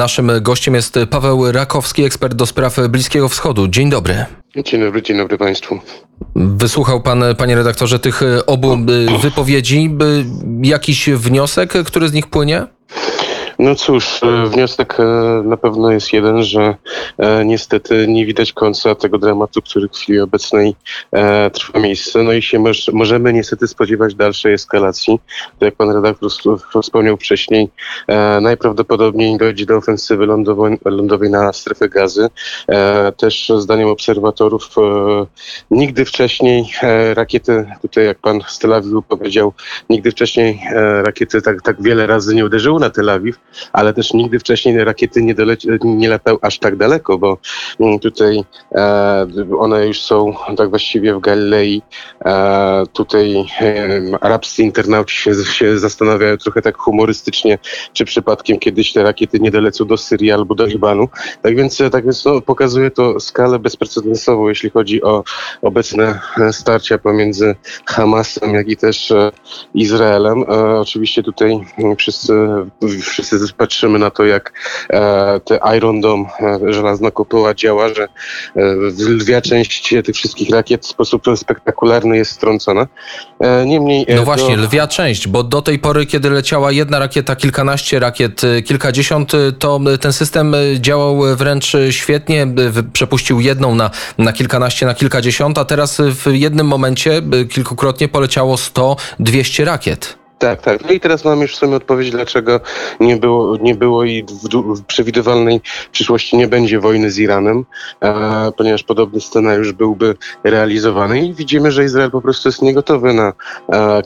Naszym gościem jest Paweł Rakowski, ekspert do spraw Bliskiego Wschodu. Dzień dobry. Dzień dobry, dzień dobry Państwu. Wysłuchał Pan, Panie redaktorze, tych obu wypowiedzi. Jakiś wniosek, który z nich płynie? No cóż, e, wniosek e, na pewno jest jeden, że e, niestety nie widać końca tego dramatu, który w chwili obecnej trwa miejsce. No i się możemy niestety spodziewać dalszej eskalacji. To jak pan redaktor wspomniał wcześniej, najprawdopodobniej dojdzie do ofensywy lądowej na strefę gazy. Też zdaniem obserwatorów nigdy wcześniej rakiety, tutaj jak pan z Tel Awiwu powiedział, nigdy wcześniej rakiety tak, tak wiele razy nie uderzyły na Tel Awiw ale też nigdy wcześniej rakiety nie, doleci, nie aż tak daleko, bo mm, tutaj e, one już są tak właściwie w Galilei. E, tutaj e, arabscy internauci się, się zastanawiają trochę tak humorystycznie, czy przypadkiem kiedyś te rakiety nie dolecą do Syrii albo do Libanu. Tak więc, tak więc no, pokazuje to skalę bezprecedensową, jeśli chodzi o obecne starcia pomiędzy Hamasem, jak i też e, Izraelem. E, oczywiście tutaj wszyscy, wszyscy patrzymy na to, jak e, te Iron Dome, e, żelazna kopuła działa, że e, lwia część tych wszystkich rakiet w sposób spektakularny jest strącona. Niemniej... No właśnie, lwia część, bo do tej pory, kiedy leciała jedna rakieta, kilkanaście rakiet, kilkadziesiąt, to ten system działał wręcz świetnie, przepuścił jedną na, na kilkanaście, na kilkadziesiąt, a teraz w jednym momencie kilkukrotnie poleciało 100-200 rakiet. Tak, tak. No i teraz mam już w sumie odpowiedź, dlaczego nie było, nie było i w, przewidywalnej przyszłości nie będzie wojny z Iranem, ponieważ podobny scenariusz byłby realizowany i widzimy, że Izrael po prostu jest niegotowy na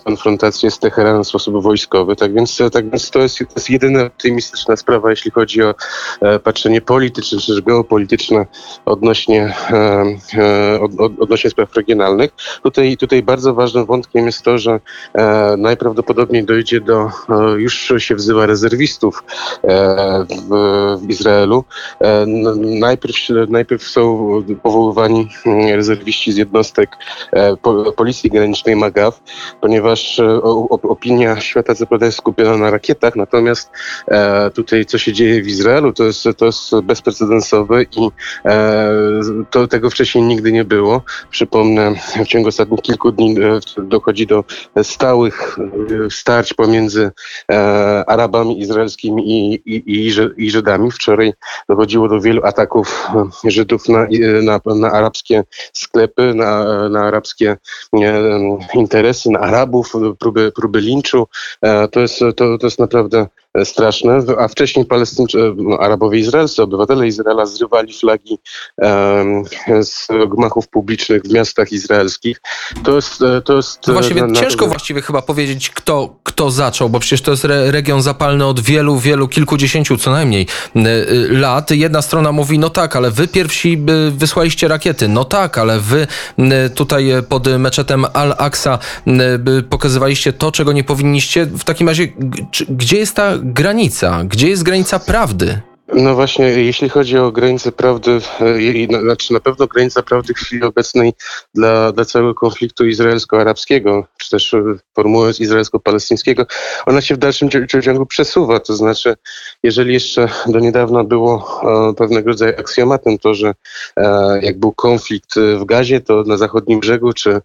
konfrontację z Teheranem w sposób wojskowy. Tak więc, tak więc to, jest, to jest jedyna optymistyczna sprawa, jeśli chodzi o e, patrzenie polityczne czy geopolityczne odnośnie, e, e, od, odnośnie spraw regionalnych. Tutaj, tutaj bardzo ważnym wątkiem jest to, że e, najprawdopodobniej prawdopodobnie dojdzie do, e, już się wzywa rezerwistów e, w, Izraelu. E, najpierw, najpierw są powoływani mm, rezerwiści z jednostek Policji Granicznej MAGAW, ponieważ opinia świata zapewne jest skupiona na rakietach, natomiast tutaj co się dzieje w Izraelu to jest, to jest bezprecedensowe i to, tego wcześniej nigdy nie było. Przypomnę, w ciągu ostatnich kilku dni dochodzi do stałych starć pomiędzy e, Arabami izraelskimi i, i, i, Żydami. Wczoraj dochodziło do wielu ataków e, Żydów na, na, na arabskie sklepy, na, na arabskie e, interesy, na Arabów, próby, próby linczu. To, jest, to, to jest naprawdę straszne, a wcześniej Palestyńczycy, no, Arabowie izraelscy, obywatele Izraela zrywali flagi z gmachów publicznych w miastach izraelskich. To jest... To jest no właściwie na, na... ciężko właściwie chyba powiedzieć, kto, kto zaczął, bo przecież to jest re, region zapalny od wielu, wielu, kilkudziesięciu co najmniej lat. Jedna strona mówi, no tak, ale wy pierwsi wysłaliście rakiety. No tak, ale wy tutaj pod meczetem Al-Aqsa pokazywaliście to, czego nie powinniście. W takim razie, gdzie jest ta granica? Gdzie jest granica prawdy? No właśnie, jeśli chodzi o granicę prawdy, e, znaczy na pewno granica prawdy w chwili obecnej dla, dla całego konfliktu izraelsko-arabskiego, czy też e, formułując izraelsko-palestyńskiego, ona się w dalszym ciągu przesuwa. To znaczy, jeżeli jeszcze do niedawna było e, pewnego rodzaju aksjomatem to, że jak był konflikt w Gazie, to na zachodnim brzegu, czy,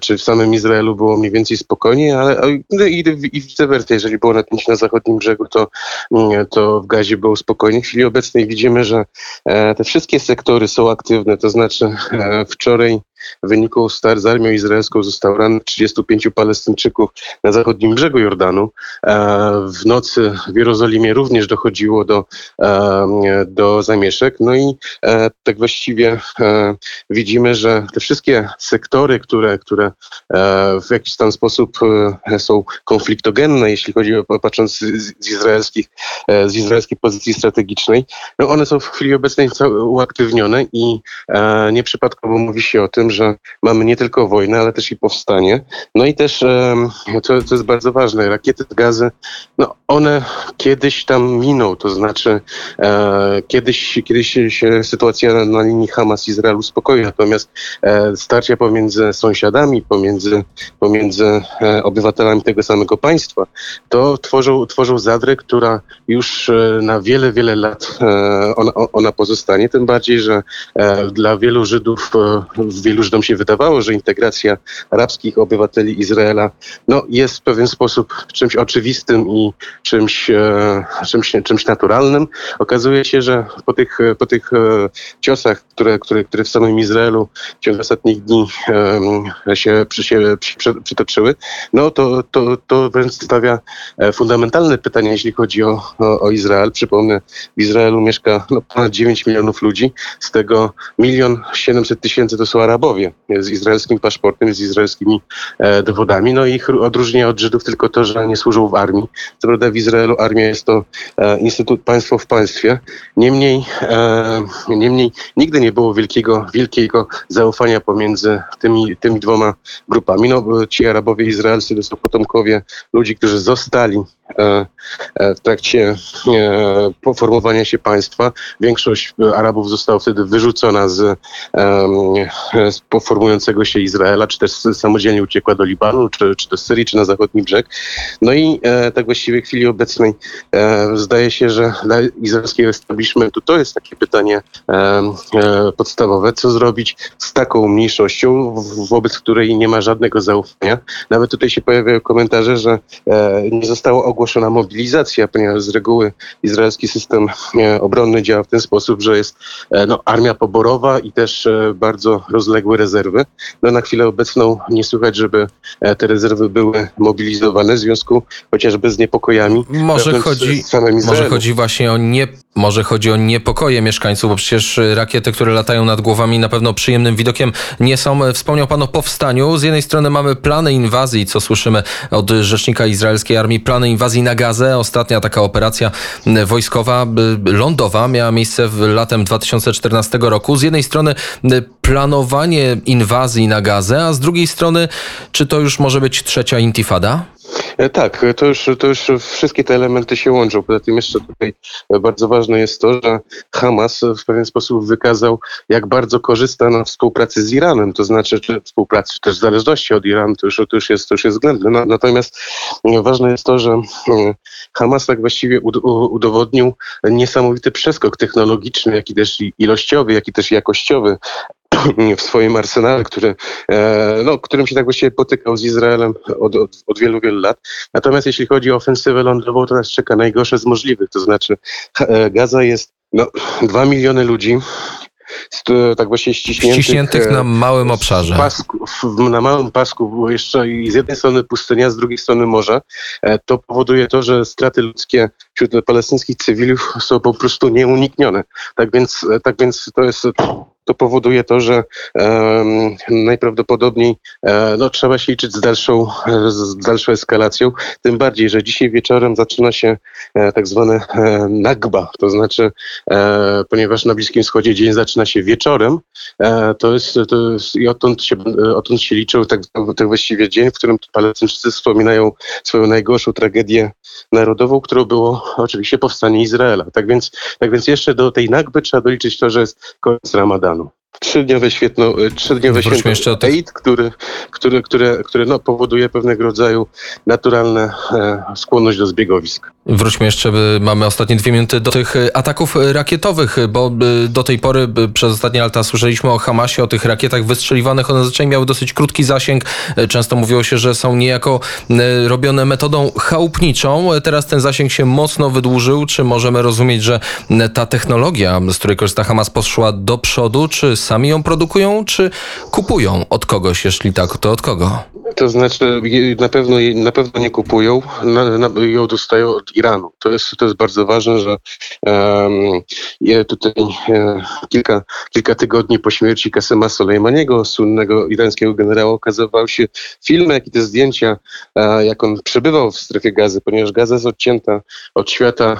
czy w samym Izraelu było mniej więcej spokojnie, ale no i, i versa, jeżeli było napięcie na zachodnim brzegu, to, mm, to w Gazie było spokojnie w chwili obecnej widzimy, że e, te wszystkie sektory są aktywne, to znaczy e, wczoraj w wyniku start z armią izraelską zostało rannych 35 Palestyńczyków na zachodnim brzegu Jordanu. E, w nocy w Jerozolimie również dochodziło do, do zamieszek. No i tak właściwie widzimy, że te wszystkie sektory, które, które w jakiś tam sposób są konfliktogenne, jeśli chodzi o patrząc z, izraelskich, z izraelskiej pozycji strategicznej, no one są w chwili obecnej uaktywnione i e, nieprzypadkowo mówi się o tym, że mamy nie tylko wojnę, ale też i powstanie. No i też, co, co jest bardzo ważne, rakiety z gazy, no one kiedyś tam miną, to znaczy e, kiedyś, kiedyś się, sytuacja na, na linii Hamas-Izrael uspokoi, natomiast e, starcia pomiędzy sąsiadami, pomiędzy, pomiędzy e, obywatelami tego samego państwa, to tworzą, tworzą zadrę, która już e, na wiele, wiele lat e, ona, ona pozostanie, tym bardziej, że e, dla wielu Żydów, e, wielu Żydom się wydawało, że integracja arabskich obywateli Izraela no, jest w pewien sposób czymś oczywistym i czymś, e, czymś, czymś naturalnym. Okazuje się, że po tych, po tych e, ciosach, które, które, które w samym Izraelu w ciągu ostatnich dni e, się, przy, się przy, przytoczyły, no to, to, to wręcz stawia e, fundamentalne pytania, jeśli chodzi o, o, o Izrael. Przypomnę, w Izraelu mieszka no, ponad 9 milionów ludzi, z tego milion 700 tysięcy to są Arabowie z izraelskim paszportem, z izraelskimi e, dowodami. No ich odróżnia od Żydów tylko to, że nie służą w armii. Co prawda w Izraelu armia jest to e, instytut państwo w państwie. Niemniej, e, niemniej nigdy nie było wielkiego, wielkiego zaufania pomiędzy tymi, tymi dwoma grupami. No, ci Arabowie izraelscy to są potomkowie ludzi, którzy zostali e, e, w trakcie e, poformowania się państwa. Większość Arabów została wtedy wyrzucona z, poformującego się Izraela, czy też samodzielnie uciekła do Libanu, czy, czy do Syrii, czy na zachodni brzeg. No i e, tak właściwie w chwili obecnej e, zdaje się, że dla izraelskiego establishmentu to jest takie pytanie e, e, podstawowe, co zrobić z taką mniejszością, wobec której nie ma żadnego zaufania. Nawet tutaj się pojawiają komentarze, że e, nie została ogłoszona mobilizacja, ponieważ z reguły izraelski system e, obronny działa w ten sposób, że jest no, armia poborowa i też bardzo rozległe rezerwy. No, na chwilę obecną nie słychać, żeby e, te rezerwy były mobilizowane w związku chociażby z niepokojami. Może chodzi, może chodzi właśnie o nie, może chodzi o niepokoje mieszkańców, bo przecież rakiety, które latają nad głowami na pewno przyjemnym widokiem nie są. Wspomniał pan o powstaniu. Z jednej strony mamy plany inwazji, co słyszymy od rzecznika izraelskiej armii, plany inwazji na Gazę. Ostatnia taka operacja wojskowa y, lądowa miała miejsce w latem 2014 roku. Z jednej strony y, planowanie inwazji na Gazę, a z drugiej strony czy to już może być trzecia intifada? E, Tak, to już, to już wszystkie te elementy się łączą. Poza tym jeszcze tutaj bardzo ważne jest to, że Hamas w pewien sposób wykazał, jak bardzo korzysta na współpracy z Iranem, to znaczy czy współpracy, też w zależności od Iranu, to już, to już, jest, już jest względne. No, natomiast e, ważne jest to, że e, Hamas tak właściwie udowodnił niesamowity przeskok technologiczny, jak i też ilościowy, jak i też jakościowy w swoim arsenale, który, e, no, którym się tak właściwie potykał z Izraelem od, od, od wielu, wielu lat. Natomiast jeśli chodzi o ofensywę lądową, to nas czeka najgorsze z możliwych. To znaczy e, Gaza jest no, dwa miliony ludzi, tak właściwie ściśniętych, Ściśniętych e, na małym obszarze. pasku, na małym pasku było jeszcze i z jednej strony pustynia, z drugiej strony morze. E, To powoduje to, że straty ludzkie wśród palestyńskich cywilów są po prostu nieuniknione. Tak więc, e, tak więc to jest to powoduje to, że najprawdopodobniej e, no, trzeba się liczyć z dalszą, z dalszą eskalacją. Tym bardziej, że dzisiaj wieczorem zaczyna się e, tak zwane e, nagba, to znaczy, e, ponieważ na Bliskim Wschodzie dzień zaczyna się wieczorem, e, to jest, to jest i odtąd się, odtąd się liczył tak, tak właściwie dzień, w którym Palestyńczycy wspominają swoją najgorszą tragedię narodową, którą było oczywiście powstanie Izraela. Tak więc, tak więc jeszcze do tej nagby trzeba doliczyć to, że jest koniec Ramadanu. Trzydniowe święto, e, trzydniowe święto tych- Eid, który, który, które, które no, powoduje pewnego rodzaju naturalne e, skłonność do zbiegowisk. Wróćmy jeszcze, mamy ostatnie dwie minuty do tych y, ataków y, rakietowych, y, bo y, do tej pory y, przez ostatnie lata słyszeliśmy o Hamasie, o tych rakietach wystrzeliwanych. One zazwyczaj miały dosyć krótki zasięg. Y, Często mówiło się, że są niejako y, robione metodą chałupniczą. Y, Teraz ten zasięg się mocno wydłużył. Czy możemy rozumieć, że y, ta technologia, z której korzysta Hamas, poszła do przodu? Czy sami ją produkują, czy kupują od kogoś? Jeśli tak, to od kogo? To znaczy na pewno, na pewno nie kupują, na, na, ją dostają od Iranu. To jest, to jest bardzo ważne, że um, tutaj e, kilka, kilka tygodni po śmierci Kasema Soleimaniego, słynnego irańskiego generała, okazywał się film, jak i te zdjęcia, e, jak on przebywał w strefie gazy, ponieważ Gaza jest odcięta od świata,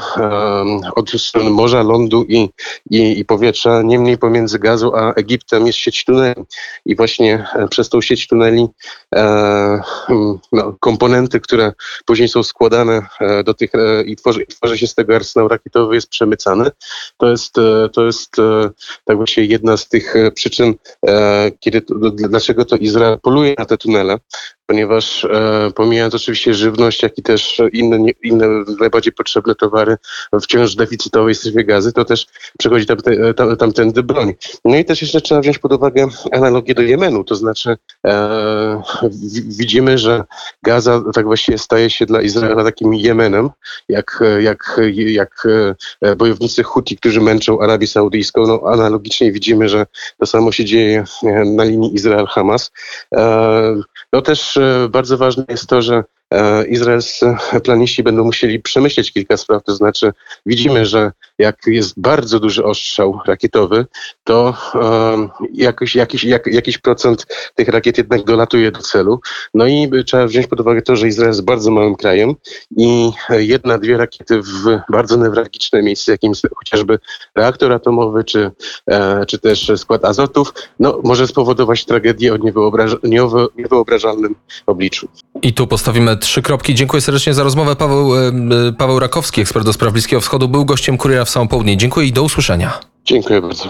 od strony morza, lądu i, i, i powietrza. Niemniej pomiędzy Gazą a Egiptem jest sieć tuneli. I właśnie e, przez tą sieć tuneli e, no, komponenty, które później są składane e, do tych e, i tworzy, tworzy się z tego arsenał rakietowy, jest przemycany. To jest, e, to jest e, tak właśnie jedna z tych e, przyczyn, e, kiedy dlaczego to Izrael poluje na te tunele, ponieważ e, pomijając oczywiście żywność, jak i też inne, inne najbardziej potrzebne towary wciąż deficytowej strefie gazy, to też przechodzi tam, tam, tamtędy broń. No i też jeszcze trzeba wziąć pod uwagę analogię do Jemenu, to znaczy e, widzimy, że Gaza tak właściwie staje się dla Izraela takim Jemenem, jak, jak, jak e, bojownicy Huti, którzy męczą Arabię Saudyjską. No, analogicznie widzimy, że to samo się dzieje e, na linii Izrael-Hamas. E, No też e, bardzo ważne jest to, że izraelscy planiści będą musieli przemyśleć kilka spraw, to znaczy widzimy, że jak jest bardzo duży ostrzał rakietowy, to e, jakoś, jakiś, jak, jakiś procent tych rakiet jednak dolatuje do celu. No i trzeba wziąć pod uwagę to, że Izrael jest bardzo małym krajem i e, jedna, dwie rakiety w bardzo newralgiczne miejsce, jakim jest chociażby reaktor atomowy, czy, e, czy też skład azotów, no, może spowodować tragedię o niewyobraż- niewy- niewyobrażalnym obliczu. I tu postawimy trzy kropki. Dziękuję serdecznie za rozmowę. Paweł, e, e, Paweł Rakowski, ekspert do spraw Bliskiego Wschodu, był gościem Kuriera w Samą Południe. Dziękuję i do usłyszenia. Dziękuję bardzo.